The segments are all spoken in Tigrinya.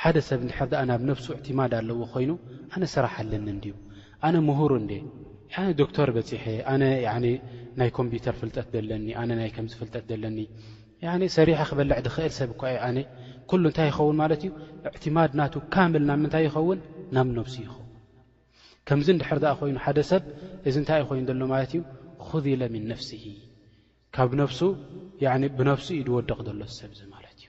ሓደ ሰብ እንድሕር ደኣ ናብ ነብሱ እዕቲማድ ኣለዎ ኮይኑ ኣነ ስራሕ ኣለኒ እንድዩ ኣነ ምሁር እንዴ ኣነ ዶክተር በጺሐ ኣነ ያኒ ናይ ኮምብዩተር ፍልጠት ደለኒ ኣነ ናይ ከምዚ ፍልጠት ደለኒ ያኒ ሰሪሐ ክበልዕ ድኽእል ሰብ እኳ እየ ኣነ ኩሉ እንታይ ይኸውን ማለት እዩ እዕቲማድ ናቱ ካምል ናብ ምንታይ ይኸውን ናብ ነብሱ ይኸውን ከምዚ እንድሕር ደኣ ኮይኑ ሓደ ሰብ እዚ እንታይ እዩ ኮይኑ ዘሎ ማለት እዩ ኹዚለ ምን ነፍስሂ ካብ ነብሱ ያኒ ብነብሱ እዩ ድወድቕ ዘሎ እዚ ሰብ እዚ ማለት እዩ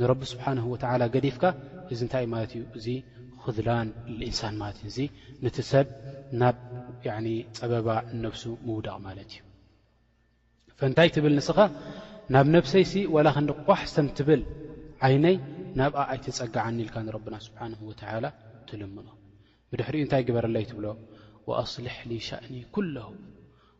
ንረቢ ስብሓነሁ ወተዓላ ገዲፍካ እዚ እንታይ እዩ ማለት እዩ እዚ ኹዝላን ልኢንሳን ማለት እዩ እዚ ንቲ ሰብ ናብ ፀበባ ነብሱ ምውዳቕ ማለት እዩ ፈንታይ ትብል ንስኻ ናብ ነብሰይሲ ዋላ ክንዲ ቋሕ ሰም ትብል ዓይነይ ናብኣ ኣይተፀጋዓኒ ኢልካ ንረብና ስብሓን ወተዓላ ትልምኖ ብድሕሪኡ እንታይ ግበረለይ ትብሎ ወኣስልሕ ሊ ሻእኒ ኩለሁ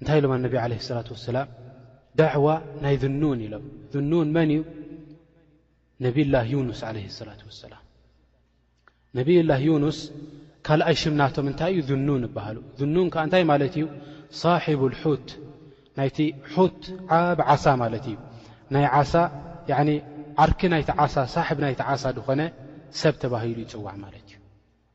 እንታይ ኢሎም ኣነቢ ዓለ ሰላት ወሰላም ዳዕዋ ናይ ዝኑን ኢሎም ዝኑን መን እዩ ነብላ ዩኑስ ዓለ ሰላት ወሰላም ነብላ ዩኑስ ካልኣይ ሽም ናቶም እንታይ እዩ ዝኑን ይበሃሉ ዝኑን ከዓ እንታይ ማለት እዩ ሳሒቡ ልሑት ናይቲ ሑት ዓብ ዓሳ ማለት እዩ ናይ ዓሳ ዓርኪ ናይቲ ዓሳ ሳሕብ ናይቲ ዓሳ ዝኾነ ሰብ ተባሂሉ ይፅዋዕ ማለት እዩ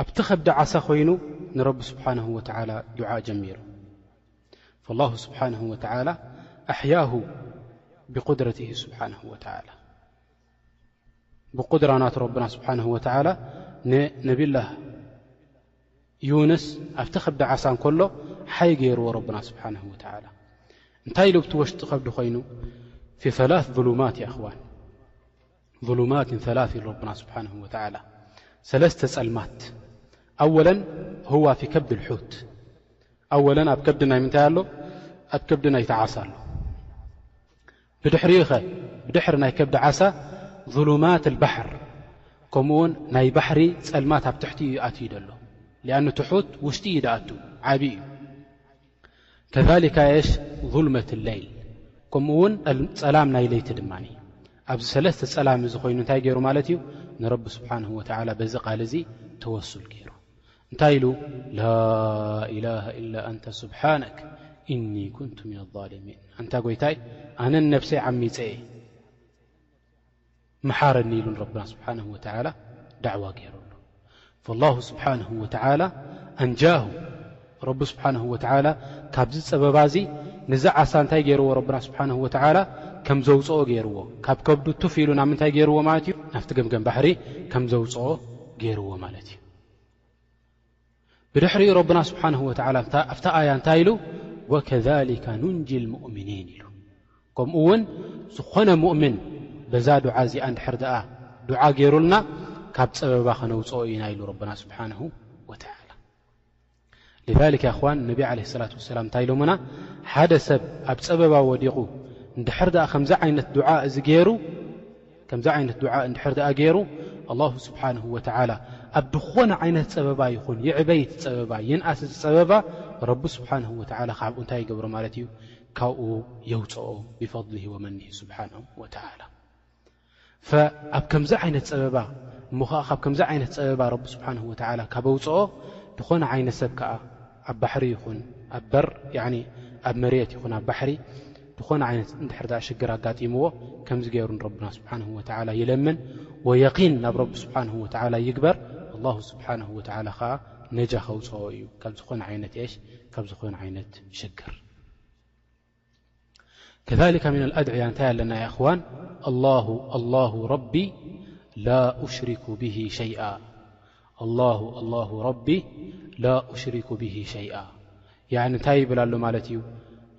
ኣብቲ ከብዲ ዓሳ ኮይኑ ንረቢ ስብሓነሁ ወተዓላ ዱዓእ ጀሚሩ። ፈላሁ ስብሓነሁ ወተዓላ ኣሕያሁ ቢቁድረቲሂ ስብሓነሁ ወተዓላ። ብቁድራ ናቱ ረብና ስብሓነሁ ወተዓላ ንነቢዩላህ ዩንስ ኣብቲ ከብዲ ዓሳ እንከሎ ሓይ ገይርዎ ረብና ስብሓነሁ ወተዓላ። እንታይ ኢሉ ኣብቲ ወሽጢ ከብዲ ኮይኑ ፊ ሰላስ ዙሉማት ያ እኽዋን። ظሉማት ثላث ኢሉ ረብና ስብሓንሁ ወተዓላ ሰለስተ ጸልማት ኣወለን ሁዋ ፊ ከብድ ልሑት ኣወለን ኣብ ከብዲ ናይ ምንታይ ኣሎ ኣብ ከብዲ ናይ ተዓሳ ኣሎ ብድሕሪኸ ብድሕሪ ናይ ከብዲ ዓሳ ظሉማት ልባሕር ከምኡ ውን ናይ ባሕሪ ጸልማት ኣብ ትሕቲ እዩ ኣትዩ ደሎ ሊኣኑ ትሑት ውሽጢ እዩ ደኣቱ ዓብዪ እዩ ከዛሊካ የሽ ዙልመት ለይል ከምኡ ውን ጸላም ናይ ለይቲ ድማ ኣብዚ ሰለስተ ጸላም እዚ ኮይኑ እንታይ ገይሩ ማለት እዩ ንረቢ ስብሓንሁ ወተዓላ በዚ ቃል እዚ ተወሱል ገይሩ እንታይ ኢሉ ላኢላሃ ኢላ ኣንተ ስብሓነክ እኒ ኩንቱ ምን ኣልሚን ኣንታ ጎይታይ ኣነ ነብሰይ ዓሚፀ እየ መሓረኒ ኢሉ ንረብና ስብሓነሁ ወተዓላ ዳዕዋ ገይረሉ። ፈላሁ ስብሓነሁ ወተዓላ ኣንጃሁ፣ ረቢ ስብሓነሁ ወተዓላ ካብዚ ጸበባ እዚ ንዚ ዓሳ እንታይ ገይርዎ ረብና ስብሓነሁ ወተዓላ ከም ዘውጽኦ ገይርዎ። ካብ ከብዱ ቱፍ ኢሉ ናብ ምንታይ ገይርዎ ማለት እዩ ናብቲ ገምገም ባሕሪ ከም ዘውጽኦ ገይርዎ ማለት እዩ። ብድሕሪኡ ረብና ስብሓንሁ ወተዓላ ኣብታ ኣያ እንታይ ኢሉ ወከሊካ ኑንጂ ልሙእምኒን ኢሉ ከምኡ እውን ዝኾነ ሙእምን በዛ ዱዓ እዚኣ እንድሕር ድኣ ዱዓ ገይሩልና ካብ ፀበባ ከነውፅኦ ኢና ኢሉ ረብና ስብሓንሁ ወተዓላ ልዛሊክ ኣኽዋን ነቢ ዓለ ሰላት ወሰላም እንታይ ኢሎምና ሓደ ሰብ ኣብ ፀበባ ወዲቑ እንድሕር ድኣ ከምዚ ዓይነት ዱዓ እዚ ገይሩ ከምዚ ዓይነት ዱዓ እንድሕር ድኣ ገይሩ ኣላሁ ስብሓነሁ ወተዓላ ኣብ ዝኾነ ዓይነት ፀበባ ይኹን ይዕበይ እቲ ፀበባ ይንኣስ እቲ ፀበባ ረቢ ስብሓነሁ ወተዓላ ካብኡ እንታይ ይገብሮ ማለት እዩ ካብኡ የውፀኦ ብፈድሊሂ ወመኒሂ ስብሓነሁ ወተዓላ ፈኣብ ከምዚ ዓይነት ፀበባ እሞ ከዓ ካብ ከምዚ ዓይነት ፀበባ ረቢ ስብሓነሁ ወተዓላ ካብ ኣውፀኦ ዝኾነ ዓይነት ሰብ ከዓ ኣብ ባሕሪ ይኹን ኣብ በር ያዕኒ ኣብ መሬት ይኹን ኣብ ባሕሪ ዝኾነ ዓይነት እንድሕር ድኣ ሽግር ኣጋጢምዎ ከምዚ ገይሩ ንረብና ስብሓንሁ ወተዓላ ይለምን ወየቒን ናብ ረቢ ስብሓንሁ ወተዓላ ይግበር ኣላሁ ስብሓንሁ ወተዓላ ኸዓ ነጃ ከውፅኦ እዩ ካብ ዝኾነ ዓይነት ኤሽ ካብ ዝኾነ ዓይነት ሽግር ከሊካ ምና ኣድዕያ እንታይ ኣለና ይኣኽዋን ኣላሁ ረቢ ላ ሽሪኩ ብ ሸይኣ ኣላሁ ኣላሁ ረቢ ላ ሽሪኩ ብሂ ሸይኣ እንታይ ይብል ኣሎ ማለት እዩ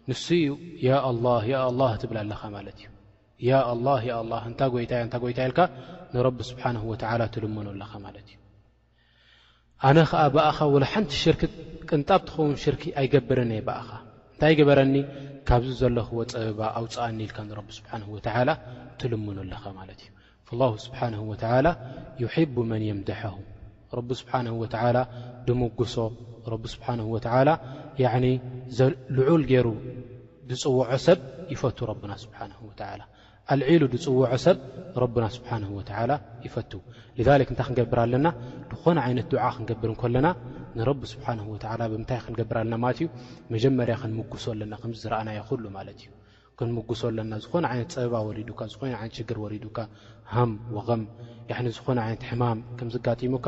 ንሱ እዩ ያ ኣላ ያ ኣላ ትብል ኣለኻ ማለት እዩ ያ ኣላ ያ ኣላ እንታ ጎይታ እያ እንታ ጎይታ ኢልካ ንረቢ ስብሓን ወተዓላ ትልመኖ ኣለኻ ማለት እዩ ኣነ ኸኣ ብኣኻ ወላ ሓንቲ ሽርክ ቅንጣብ ትኸውን ሽርኪ ኣይገብርን እየ ብኣኻ እንታይ ግበረኒ ካብዚ ዘለኽዎ ጸበባ ኣውጽኣኒ ኢልካ ንረቢ ስብሓንሁ ወተዓላ ትልምኑ ኣለኻ ማለት እዩ ላሁ ስብሓንሁ ወተላ ዩሕቡ መን የምድሐሁ ረቢ ስብሓንሁ ወተላ ድምጉሶ ረቢ ስብሓንሁ ወተላ ያኒ ዘልዑል ገይሩ ዝጽውዖ ሰብ ይፈቱ ረብና ስብሓንሁ ወተላ ኣልዒሉ ዝጽውዖ ሰብ ረብና ስብሓነሁ ወተዓላ ይፈቱ። ሊዛሊክ እንታይ ክንገብር ኣለና? ዝኾነ ዓይነት ዱዓ ክንገብር እንከለና ንረቢ ስብሓነሁ ወተዓላ ብምንታይ ክንገብር ኣለና ማለት እዩ? መጀመርያ ክንምጉሶ ኣለና ከምዚ ዝረኣናዮ ኩሉ ማለት እዩ። ክንምጉሶ ኣለና ዝኾነ ዓይነት ጸበባ ወሪዱካ፣ ዝኾነ ዓይነት ሽግር ወሪዱካ፣ ሃም ወገም ያዕኒ ዝኾነ ዓይነት ሕማም ከምዚ ኣጋጢሙካ፣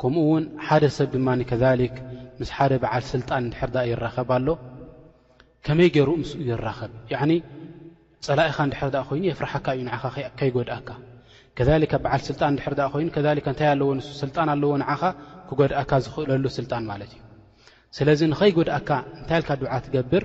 ከምኡ ውን ሓደ ሰብ ድማ ከዛሊክ ምስ ሓደ በዓል ስልጣን ድሕር ዳኣ ይራኸብ ኣሎ ከመይ ገይሩ ምስኡ ይራኸብ ያዕኒ ፀላኢኻ እንድሕር ዳኣ ኮይኑ የፍርሓካ እዩ ንዓኻ ከይጎድኣካ ከዛሊክ ኣብ በዓል ስልጣን እንድሕር ዳኣ ኮይኑ ከዛሊክ እንታይ ኣለዎ ንሱ ስልጣን ኣለዎ ንዓኻ ክጎድኣካ ዝኽእለሉ ስልጣን ማለት እዩ ስለዚ ንኸይጎድኣካ እንታይ ኢልካ ድዓ ትገብር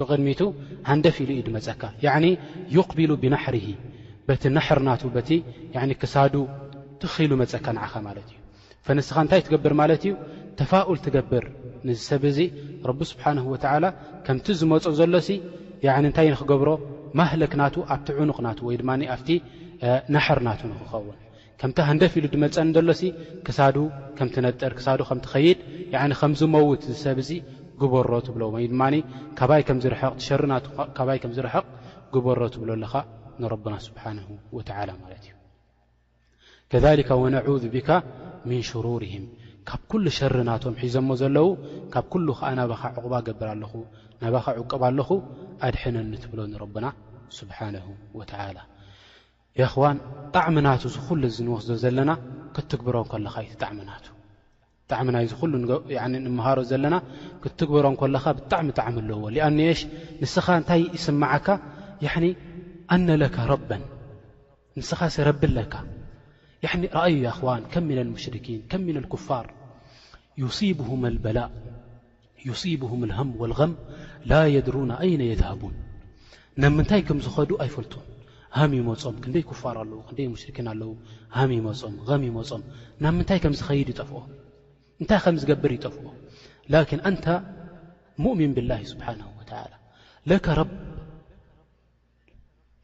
ብቕድሚቱ ሃንደፍ ኢሉ እዩ ድመጸካ ያዕኒ ዩቅቢሉ ቢናሕሪሂ በቲ ናሕር ናቱ በቲ ያዕኒ ክሳዱ ትኽ ኢሉ መጸካ ንዓኻ ማለት እዩ ፈንስኻ እንታይ ትገብር ማለት እዩ ተፋኡል ትገብር ንዚ ሰብ እዚ ረቢ ስብሓንሁ ወተዓላ ከምቲ ዝመጾ ዘሎሲ ያዕኒ እንታይ ንኽገብሮ ማህለክ ናቱ ኣብቲ ዕኑቕ ናቱ ወይ ድማ ኣብቲ ናሕር ናቱ ንኽኸውን ከምቲ ሃንደፍ ኢሉ ድመጸኒ ደሎሲ ክሳዱ ከም ትነጥር ክሳዱ ከም ትኸይድ ያዕኒ ከም ዝመውት እዚ ሰብ እዚ ግበሮ ትብሎ ወይ ድማ ካባይ ከም ዝርሕቕ እቲ ሸሪ ናቱ ካባይ ከም ዝርሕቕ ግበሮ ትብሎ ኣለኻ ንረብና ሱብሓነሁ ወተዓላ ማለት እዩ ከዛሊከ ወነዑዙ ቢካ ሚን ሽሩርሂም ካብ ኩሉ ሸሪ ናቶም ሒዘሞ ዘለዉ ካብ ኩሉ ከኣ ናባኻ ዑቕባ ገብር ኣለኹ ናባኻ ዑቅብ ኣለኹ ኣድሕነኒ ትብሎ ንረብና ሱብሓነሁ ወተዓላ የሕዋን ጣዕሚ ናቱ እዚ ኩሉ እዚ ንወስዶ ዘለና ክትትግብሮ እንከለኻ እዩ እቲ ጣዕሚ ናቱ ጣዕሚ ናይዚ ኩሉ ያኒ ንመሃሮ ዘለና ክትትግብሮ እንከለኻ ብጣዕሚ ጣዕሚ ኣለዎ ሊኣኑ የሽ ንስኻ እንታይ ይስምዓካ ያኒ ኣነ ለካ ረበን ንስኻ ሲ ረቢ ኣለካ ያኒ ረኣዩ የሕዋን ከም ምነል ሙሽርኪን ከም ምነል ኩፋር ዩሲብሁም ኣልበላእ ዩሲቡሁም ኣልሀም ወልገም ላ የድሩነ ኣይነ የዝሀቡን ናብ ምንታይ ከም ዝኸዱ ኣይፈልጡን ሃም ይመጾም ክንደይ ኩፋር ኣለዉ ክንደይ ሙሽርኪን ኣለዉ ሃም ይመጾም ገም ይመጾም ናብ ምንታይ ከም ዝኸይድ ይጠፍኦ እንታይ ከም ዝገብር ይጠፍኦ ላኪን ኣንታ ሙእሚን ብላሂ ስብሓንሁ ወተዓላ ለከ ረብ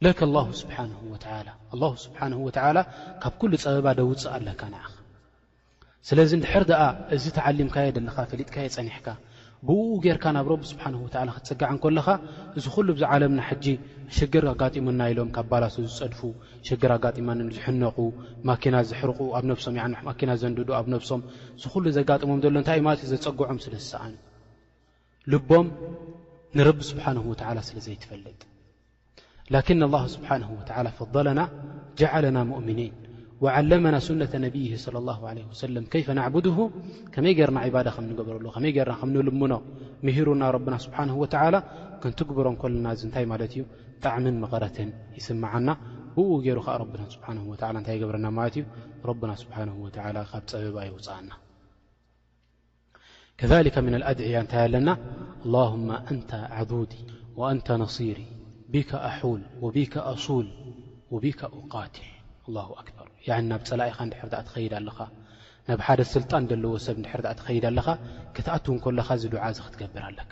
ለከ ኣላሁ ስብሓነሁ ወተዓላ ኣላሁ ስብሓነሁ ወተዓላ ካብ ኩሉ ፀበባ ደውፅእ ኣለካ ንዓኻ ስለዚ እንድሕር ደኣ እዚ ተዓሊምካዮ ዘለኻ ፈሊጥካዮ ፀኒሕካ ብእኡ ጌርካ ናብ ረቢ ስብሓነሁ ወተዓላ ክትፅጋዕ እንከለኻ እዚ ኩሉ ብዚ ዓለምና ሕጂ ሽግር ኣጋጢሙና ኢሎም ካብ ባላሶ ዝፀድፉ ሽግር ኣጋጢማንም ዝሕነቑ ማኪና ዘሕርቑ ኣብ ነብሶም ያኒ ማኪና ዘንድዱ ኣብ ነብሶም እዚ ኩሉ ዘጋጥሞም ዘሎ እንታይ እዩ ማለት እዩ ዘፀግዖም ስለ ዝሰኣኑ ልቦም ንረቢ ስብሓንሁ ወተዓላ ስለ ዘይትፈልጥ ላኪን ኣላ ስብሓንሁ ወተዓላ ፈضለና ጀዓለና ሙእምኒን ዓለመና ሱነተ ነብይ صለ ላሁ ለ ወሰለም ከይፈ ናዕቡድሁ ከመይ ገርና ዕባዳ ከም ንገበረሉ ከመይ ገርና ከም ንልምኖ ምሂሩና ረብና ስብሓን ወተዓላ ክንትግብሮ እንኮለና እዚ እንታይ ማለት እዩ ጣዕምን መቐረትን ይስምዓና ብኡ ገይሩ ከዓ ረብና ስብሓን ወላ እንታይ ይገብረና ማለት እዩ ረብና ስብሓን ወተዓላ ካብ ፀበባ ይውፅኣና ከሊከ ምና ኣድዕያ እንታይ ኣለና ኣላሁማ ኣንታ ዓዱዲ ወኣንታ ነሲሪ ቢካ ኣሑል ወቢካ ኣሱል ወቢካ ኡቃትል ኣላ ኣክበር ናብ ፀላኢኻ እንድሕር ዳኣ ትኸይድ ኣለኻ ናብ ሓደ ስልጣን ዘለዎ ሰብ እንድሕር ዳኣ ትኸይድ ኣለኻ ክትኣትው እንከለኻ እዚ ዱዓ እዚ ክትገብር ኣለካ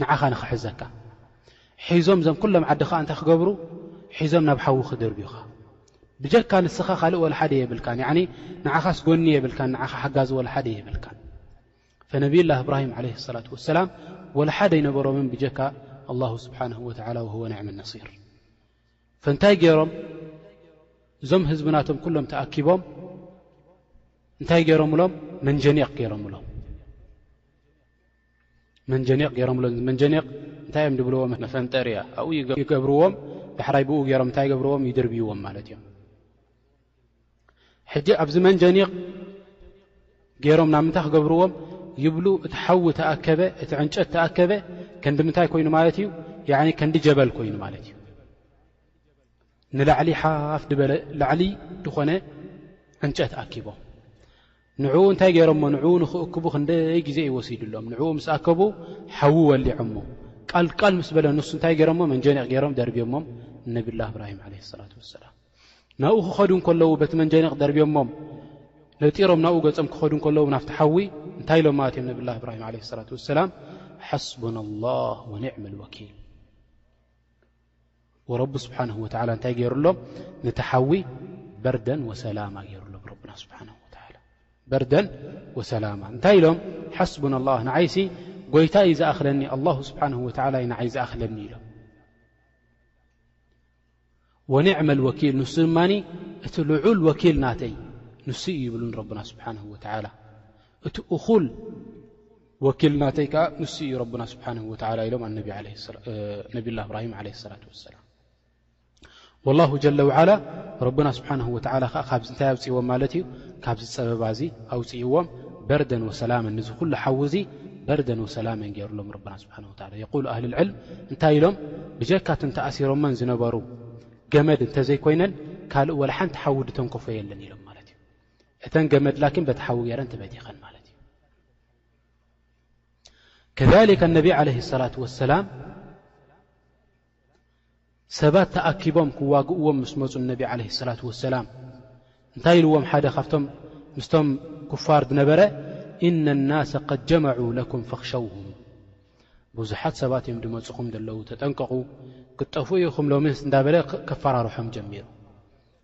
ንዓኻ ንኽሕዘካ ሒዞም እዞም ኩሎም ዓድኻ እንታይ ክገብሩ ሒዞም ናብ ሓዊ ክድርብዩኻ ብጀካ ንስኻ ካልእ ወልሓደ የብልካን ያኒ ንዓኻስ ጎኒ የብልካን ንዓኻ ሓጋዚ ወልሓደ የብልካን ፈነብይ ላ እብራሂም ዓለ ሰላት ወሰላም ወልሓደ ኣይነበሮምን ብጀካ ኣላሁ ስብሓን ወተላ ወህወ ንዕሚ ነሲር ፈእንታይ ገይሮም እዞም ህዝብናቶም ኩሎም ተኣኪቦም እንታይ ገይሮምሎም መንጀኒቕ ገይሮምሎም መንጀኒቕ ገይሮምሉ መንጀኒቕ እንታይ እዮም ድብልዎ መፈንጠርያ ኣብኡ ይገብርዎም ዳሕራይ ብኡ ገይሮም እንታይ ይገብርዎም ይድርብይዎም ማለት እዮም ሕጂ ኣብዚ መንጀኒቕ ገይሮም ናብ ምንታይ ክገብርዎም ይብሉ እቲ ሓዊ ተኣከበ እቲ ዕንጨት ተኣከበ ከንዲ ምንታይ ኮይኑ ማለት እዩ ከንዲ ጀበል ኮይኑ ማለት እዩ ንላዕሊ ሓፍ ድበለ ላዕሊ ዝኾነ ዕንጨት ኣኪቦም ንዕኡ እንታይ ገይሮሞ ንዕኡ ንኽእክቡ ክንደይ ግዜ እዩ ወሲድሎም ንዕኡ ምስ ኣከቡ ሓዊ ወሊዖሞ ቃል ቃል ምስ በለ ንሱ እንታይ ገይሮሞ መንጀኒቕ ገይሮም ደርብዮሞም ንነብዩላህ እብራሂም ዓለይሂ ሰላቱ ወሰላም ናብኡ ክኸዱ እንከለዉ በቲ መንጀኒቕ ደርብዮሞም ነጢሮም ናብኡ ገጾም ክኸዱ እንከለዉ ናብቲ ሓዊ እንታይ ኢሎም ማለት እዮም ነብዩላህ እብራሂም ዓለይሂ ሰላቱ ወሰላም ሓስቡና ላህ ወኒዕመል ወኪል ወረቡ ስብሓንሁ ወተዓላ እንታይ ገይሩሎም ነቲ ሓዊ በርደን ወሰላማ ገይሩሎም ረብና ስብሓንሁ ወተዓላ በርደን ወሰላማ እንታይ ኢሎም ሓስቡና ላህ ንዓይሲ ጎይታ እዩ ዝኣኽለኒ ኣላሁ ስብሓንሁ ወተዓላ እዩ ንዓይ ዝኣኽለኒ ኢሎም ወኒዕመ ልወኪል ንሱ ድማኒ እቲ ልዑል ወኪል ናተይ ንሱ እዩ ይብሉን ረብና ስብሓንሁ ወተዓላ እቲ እኹል ወኪል ናተይ ከኣ ንሱ እዩ ረብና ስብሓነሁ ወተዓላ ኢሎም ኣነቢ ነብዩላህ እብራሂም ዓለይሂ ሰላቱ ወሰላም ወላሁ ጀለ ውዓላ ረብና ስብሓንሁ ወተዓላ ከዓ ካብዚ እንታይ ኣውፅእዎም ማለት እዩ ካብዚ ፀበባ እዚ ኣውፅእዎም በርደን ወሰላመን ንዚ ኩሉ ሓዊ እዙ በርደን ወሰላመን ገይሩሎም ረብና ስብሓን ወላ የቁሉ ኣህል ልዕልም እንታይ ኢሎም ብጀካ እቲ እንተኣሲሮመን ዝነበሩ ገመድ እንተዘይኮይነን ካልእ ወላ ሓንቲ ሓዊ ድተንከፎ የለን ኢሎም ማለት እዩ እተን ገመድ ላኪን በቲ ሓዊ ገይረን ተበቲኸን ማለት እዩ ከሊከ ነቢ ዓለ ሰላት ወሰላም ሰባት ተኣኪቦም ክዋግእዎም ምስ መፁ ነቢ ዓለ ሰላት ወሰላም እንታይ ኢልዎም ሓደ ካብቶም ምስቶም ኩፋር ዝነበረ እነ ናሰ ቐድ ጀመዑ ለኩም ፈኽሸውሁም ብዙሓት ሰባት እዮም ድመፁኹም ዘለዉ ተጠንቀቑ ክጠፍኡ ኢኹም ሎምስ እንዳበለ ከፈራርሖም ጀሚሩ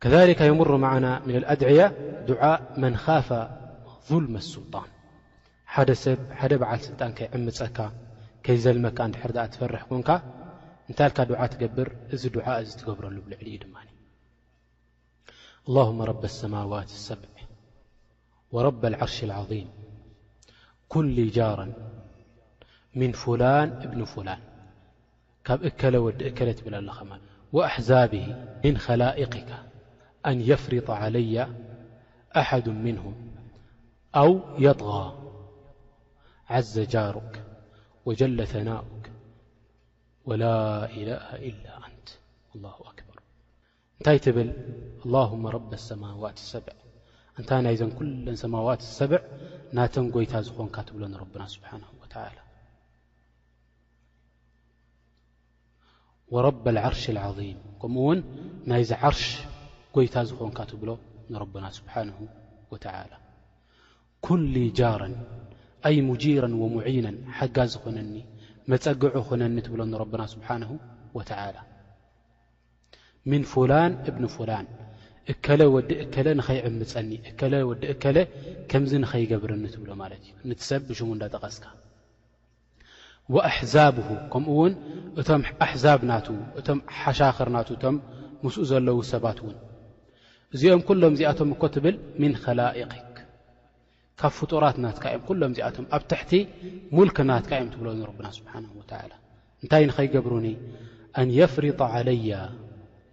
كذلك يمر معن من الأድعية دعء من خاف ظلم السلطان بل سلጣن يعፀ يዘلم فرح كن ታ ل ع تبر دع ብر اللهم رب السموات السب ورب العرش العظيم كل جارا من فلان بن فلان ك كل و كل تل وأحزابه من خلائقك أن يفرط علي أحد منهم أو يطغى عز جارك وجل ثناؤك ولا إله إلا أنت الله أكبر نتي ل اللهم رب السماوات اسبع أنت ن ن كل سماوات السبع نتن يت زنك تبلنربنا سبحانه وتعالى ወረብ ዓርሽ ዓظም ከምኡ ውን ናይዚ ዓርሽ ጎይታ ዝኾንካ ትብሎ ንረብና ስብሓን ወተላ ኩሊ ጃረን ኣይ ሙጂረን ወሙዒነን ሓጋ ዝኾነኒ መፀግዒ ኾነኒ ትብሎ ንረብና ስብሓን ወተላ ምን ፉላን እብኒ ፉላን እከለ ወዲ እከለ ንኸይዕምፀኒ እከለ ወዲ እከለ ከምዚ ንኸይገብርኒ ትብሎ ማለት እዩ ንትሰብ ብሽሙ እንዳጠቐስካ ወኣሕዛብሁ ከምኡ ውን እቶም ኣሕዛብ ናቱ እቶም ሓሻኽር ናቱ እቶም ምስኡ ዘለዉ ሰባት ውን እዚኦም ኩሎም እዚኣቶም እኮ ትብል ምን ኸላኢኪክ ካብ ፍጡራት ናትካ እዮም ኩሎም እዚኣቶም ኣብ ትሕቲ ሙልክ ናትካ እዮም ትብሎ ንረብና ስብሓን ወተላ እንታይ ንኸይገብሩኒ ኣን የፍሪጣ ዓለያ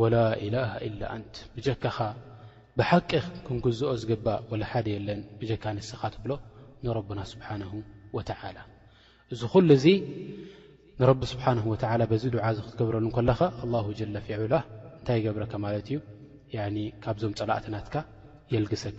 ወላ ኢላሃ ኢላ ኣንት ብጀካኻ ብሓቂ ክንግዝኦ ዝግባእ ወላ ሓደ የለን ብጀካ ንስኻ ትብሎ ንረብና ስብሓንሁ ወተዓላ እዚ ኩሉ እዚ ንረቢ ስብሓንሁ ወተዓላ በዚ ዱዓ እዚ ክትገብረሉ ከለኻ ኣላሁ ጀለ ፊዑላ እንታይ ይገብረካ ማለት እዩ ካብዞም ፀላእቲ ናትካ የልግሰካ